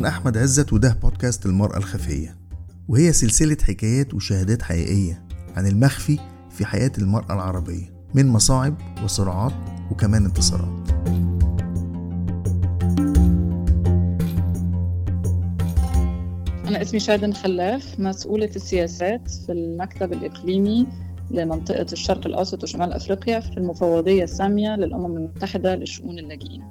أنا أحمد عزت وده بودكاست المرأة الخفية. وهي سلسلة حكايات وشهادات حقيقية عن المخفي في حياة المرأة العربية من مصاعب وصراعات وكمان انتصارات. أنا اسمي شادن خلاف مسؤولة السياسات في المكتب الإقليمي لمنطقة الشرق الأوسط وشمال أفريقيا في المفوضية السامية للأمم المتحدة لشؤون اللاجئين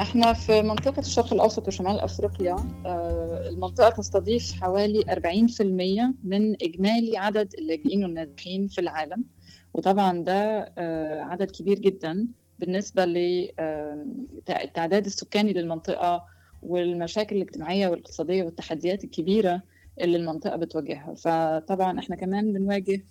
إحنا في منطقة الشرق الأوسط وشمال أفريقيا آه، المنطقة تستضيف حوالي 40% من إجمالي عدد اللاجئين والنازحين في العالم. وطبعا ده آه، عدد كبير جدا بالنسبة للتعداد السكاني للمنطقة والمشاكل الاجتماعية والاقتصادية والتحديات الكبيرة اللي المنطقة بتواجهها. فطبعا إحنا كمان بنواجه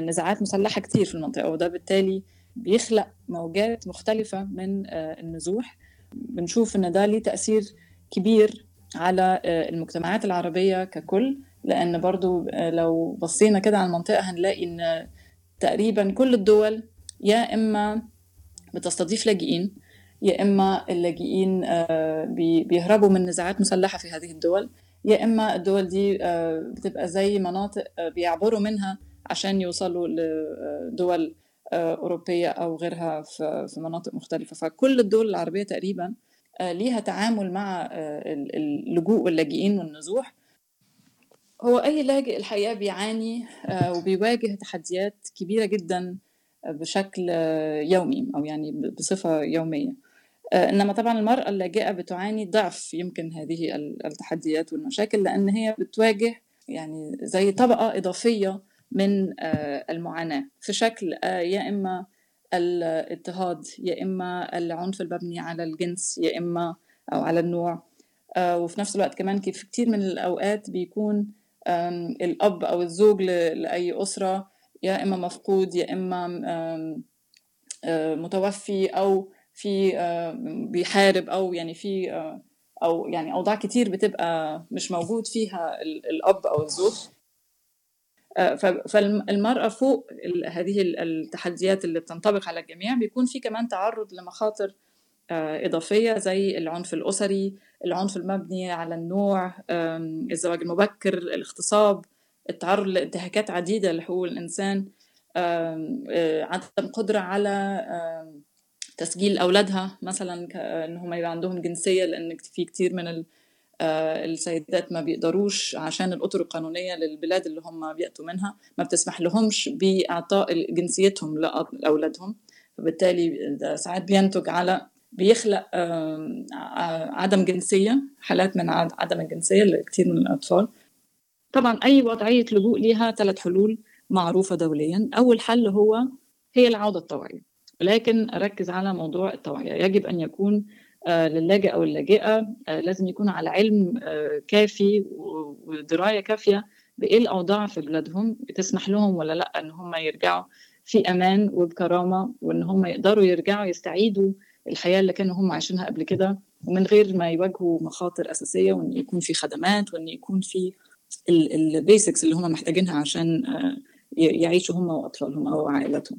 نزاعات مسلحة كتير في المنطقة وده بالتالي بيخلق موجات مختلفة من آه، النزوح. بنشوف إن ده ليه تأثير كبير على آه، المجتمعات العربية ككل لأن برضو آه، لو بصينا كده على المنطقة هنلاقي إن تقريبا كل الدول يا إما بتستضيف لاجئين يا إما اللاجئين بيهربوا من نزاعات مسلحة في هذه الدول يا إما الدول دي بتبقى زي مناطق بيعبروا منها عشان يوصلوا لدول آه، أوروبية أو غيرها في مناطق مختلفة. فكل الدول العربية تقريبا آه، ليها تعامل مع آه، اللجوء واللاجئين والنزوح. هو أي لاجئ الحقيقة بيعاني وبيواجه تحديات كبيرة جدا بشكل يومي أو يعني بصفة يومية. إنما طبعا المرأة اللاجئة بتعاني ضعف يمكن هذه التحديات والمشاكل لأن هي بتواجه يعني زي طبقة إضافية من آه، المعاناة. في شكل آه، يا إما الاضطهاد يا إما العنف المبني على الجنس يا إما أو على النوع. آه، وفي نفس الوقت كمان في كتير من الأوقات بيكون الأب أو الزوج لأي أسرة يا إما مفقود يا إما متوفي أو في بيحارب أو يعني في أو يعني أوضاع كتير بتبقى مش موجود فيها الأب أو الزوج. فالمرأة فوق هذه التحديات اللي بتنطبق على الجميع بيكون في كمان تعرض لمخاطر آه، إضافية زي العنف الأسري العنف المبني على النوع الزواج المبكر الاغتصاب التعرض لانتهاكات عديدة لحقوق الإنسان آه، عدم قدرة على تسجيل أولادها مثلا إن هم يبقى عندهم جنسية لأن في كتير من آه، السيدات ما بيقدروش عشان الأطر القانونية للبلاد اللي هم بيأتوا منها ما بتسمح لهمش بإعطاء جنسيتهم لأولادهم. فبالتالي ساعات بينتج على بيخلق عدم جنسية حالات من عدم الجنسية لكثير من الأطفال. طبعا أي وضعية لجوء لها ثلاث حلول معروفة دوليا. أول حل هو هي العودة الطوعية. ولكن أركز على موضوع التوعية يجب أن يكون آه، للاجئ أو اللاجئه آه، لازم يكون على علم آه، كافي ودراية كافية بإيه الأوضاع في بلادهم بتسمح لهم ولا لأ إن هم يرجعوا في أمان وبكرامة وإن هم يقدروا يرجعوا يستعيدوا الحياة اللي كانوا هم عايشينها قبل كده ومن غير ما يواجهوا مخاطر أساسية وإن يكون في خدمات وإن يكون في البيسكس اللي هم محتاجينها عشان يعيشوا هم وأطفالهم أو عائلتهم.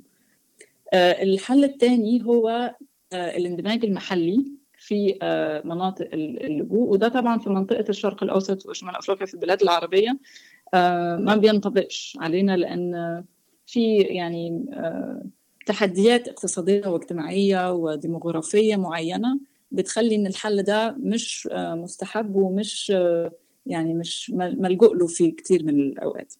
الحل الثاني هو الاندماج المحلي في آه، مناطق اللجوء وده طبعا في منطقة الشرق الأوسط وشمال أفريقيا في البلاد العربية. آه، ما بينطبقش علينا لأن في يعني آه، تحديات اقتصادية واجتماعية وديموغرافية معينة بتخلي إن الحل ده مش مستحب ومش يعني مش ملجوء له في كتير من الأوقات.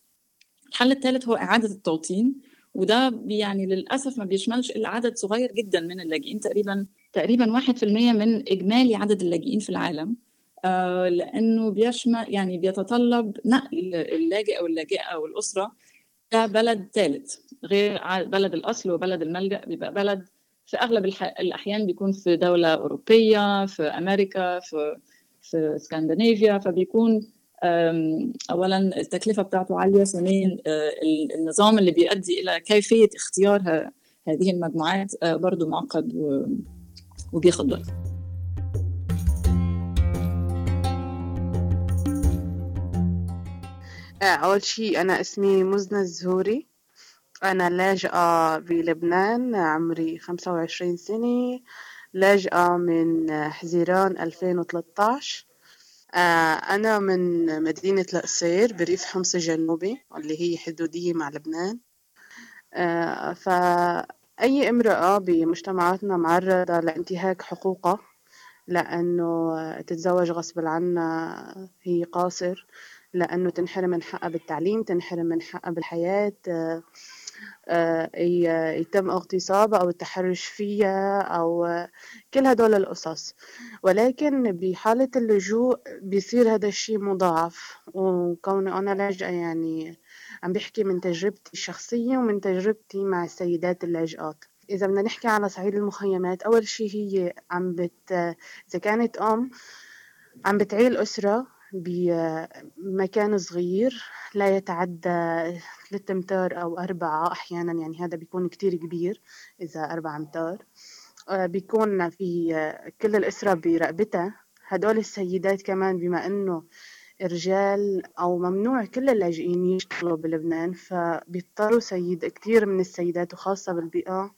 الحل الثالث هو إعادة التوطين وده يعني للأسف ما بيشملش إلا عدد صغير جدا من اللاجئين تقريبا تقريبا واحد في المية من إجمالي عدد اللاجئين في العالم آه لأنه بيشمل يعني بيتطلب نقل اللاجئ أو اللاجئة أو الأسرة كبلد ثالث غير بلد الأصل وبلد الملجأ بيبقى بلد في أغلب الأحيان بيكون في دولة أوروبية في أمريكا في في اسكندنافيا فبيكون اولا التكلفة بتاعته عالية ثانيا آه، النظام اللي بيؤدي إلى كيفية اختيار هذه المجموعات آه، برضه معقد وبياخد وقت. آه، أول شيء أنا اسمي مزنة الزهوري. أنا لاجئة بلبنان عمري خمسة وعشرين سنة. لاجئة من حزيران ألفين وثلاثة عشر آه، أنا من مدينة القصير بريف حمص الجنوبي اللي هي حدودية مع لبنان. آه، فأي امرأة بمجتمعاتنا معرضة لانتهاك حقوقها لأنه تتزوج غصب عنها هي قاصر لأنه تنحرم من حقها بالتعليم تنحرم من حقها بالحياة آه، يتم اغتصابها أو التحرش فيها أو كل هدول القصص. ولكن بحالة اللجوء بيصير هذا الشيء مضاعف وكوني أنا لاجئة يعني عم بحكي من تجربتي الشخصية ومن تجربتي مع السيدات اللاجئات إذا بدنا نحكي على صعيد المخيمات أول شيء هي عم بت إذا كانت أم عم بتعيل أسرة بمكان صغير لا يتعدى ثلاثة أمتار أو أربعة أحيانا يعني هذا بيكون كتير كبير إذا أربعة أمتار آه، بيكون في كل الأسرة برقبتها. هدول السيدات كمان بما إنه رجال أو ممنوع كل اللاجئين يشتغلوا بلبنان فبيضطروا سيد كتير من السيدات وخاصة بالبيئة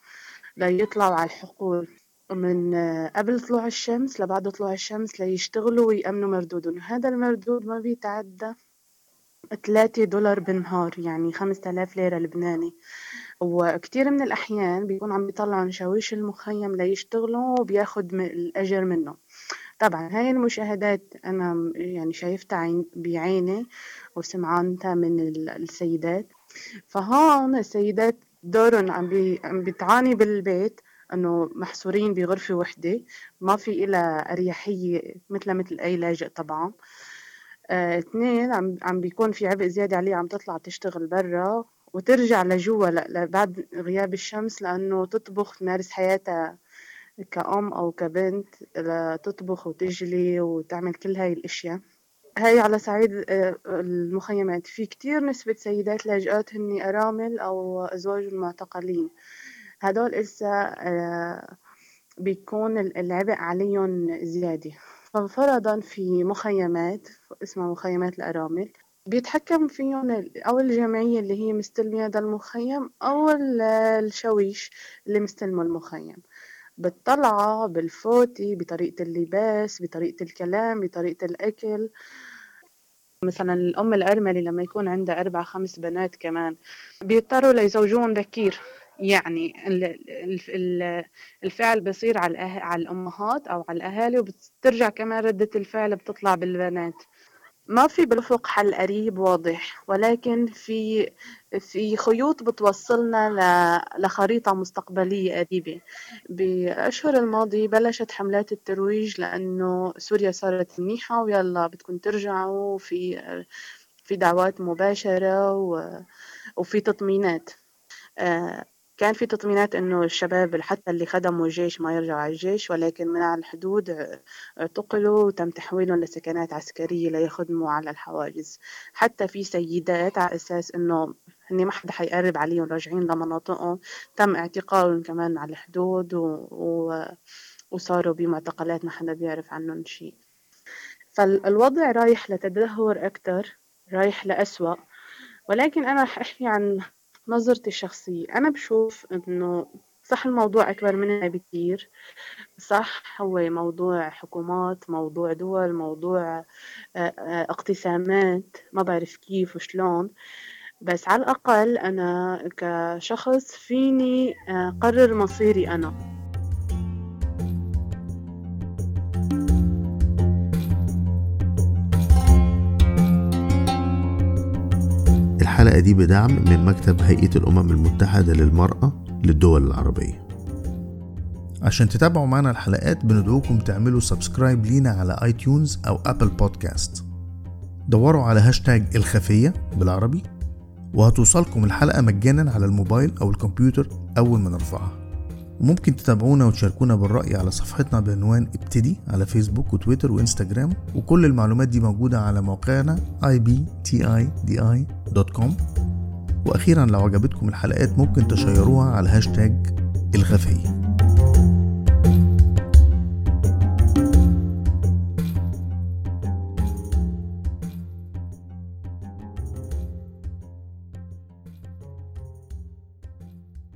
ليطلعوا على الحقول. من قبل طلوع الشمس لبعد طلوع الشمس ليشتغلوا ويأمنوا مردودهم. هذا المردود ما بيتعدى ثلاثة دولار بالنهار يعني خمسة آلاف ليرة لبناني. وكتير من الأحيان بيكون عم بيطلعوا شاويش المخيم ليشتغلوا وبياخد الأجر منه. طبعا هاي المشاهدات أنا يعني شايفتها بعيني وسمعانتها من السيدات. فهون السيدات دورهم عم, بتعاني بالبيت إنه محصورين بغرفة وحدة ما في إلها أريحية مثل مثل أي لاجئ طبعا. آه، اثنين عم عم بيكون في عبء زيادة عليه عم تطلع تشتغل برا وترجع لجوا بعد غياب الشمس لأنه تطبخ تمارس حياتها كأم أو كبنت لتطبخ وتجلي وتعمل كل هاي الأشياء. هاي على صعيد آه، المخيمات. في كتير نسبة سيدات لاجئات هن أرامل أو أزواج المعتقلين هدول إسا آه، بيكون العبء عليهم زيادة. ففرضا في مخيمات اسمها مخيمات الأرامل بيتحكم فيهم أو الجمعية اللي هي مستلمة هذا المخيم أو الشويش اللي مستلمه المخيم. بالطلعة بالفوتي بطريقة اللباس بطريقة الكلام بطريقة الأكل. مثلا الأم الأرملة لما يكون عندها أربع خمس بنات كمان بيضطروا ليزوجوهم بكير يعني الفعل بيصير على على الأمهات أو على الأهالي وبترجع كمان ردة الفعل بتطلع بالبنات. ما في بالأفق حل قريب واضح ولكن في في خيوط بتوصلنا لخريطة مستقبلية قريبة. بالأشهر الماضية بلشت حملات الترويج لأنه سوريا صارت منيحة ويلا بدكم ترجعوا في في دعوات مباشرة وفي تطمينات. آه، كان في تطمينات إنه الشباب حتى اللي خدموا الجيش ما يرجعوا على الجيش ولكن من على الحدود اعتقلوا وتم تحويلهم لسكنات عسكرية ليخدموا على الحواجز. حتى في سيدات على أساس إنه هني ما حدا حيقرب عليهم راجعين لمناطقهم تم اعتقالهم كمان على الحدود و... و... وصاروا بمعتقلات ما حدا بيعرف عنهم شيء فالوضع رايح لتدهور أكتر رايح لأسوأ. ولكن أنا أحكي عن نظرتي الشخصية. أنا بشوف إنه صح الموضوع أكبر مننا بكتير. صح هو موضوع حكومات موضوع دول موضوع آه، آه، اقتسامات. ما بعرف كيف وشلون. بس على الأقل أنا كشخص فيني آه، قرر مصيري أنا. الحلقة دي بدعم من مكتب هيئة الأمم المتحدة للمرأة للدول العربية. عشان تتابعوا معنا الحلقات بندعوكم تعملوا subscribe لينا على iTunes أو Apple Podcast دوروا على هاشتاج الخفية بالعربي وهتوصلكم الحلقة مجانا على الموبايل أو الكمبيوتر أول ما نرفعها. وممكن تتابعونا وتشاركونا بالرأي على صفحتنا بعنوان ابتدي على فيسبوك وتويتر وإنستجرام وكل المعلومات دي موجودة على موقعنا ibtidi.com وأخيرا لو عجبتكم الحلقات ممكن تشيروها على هاشتاج الخفيه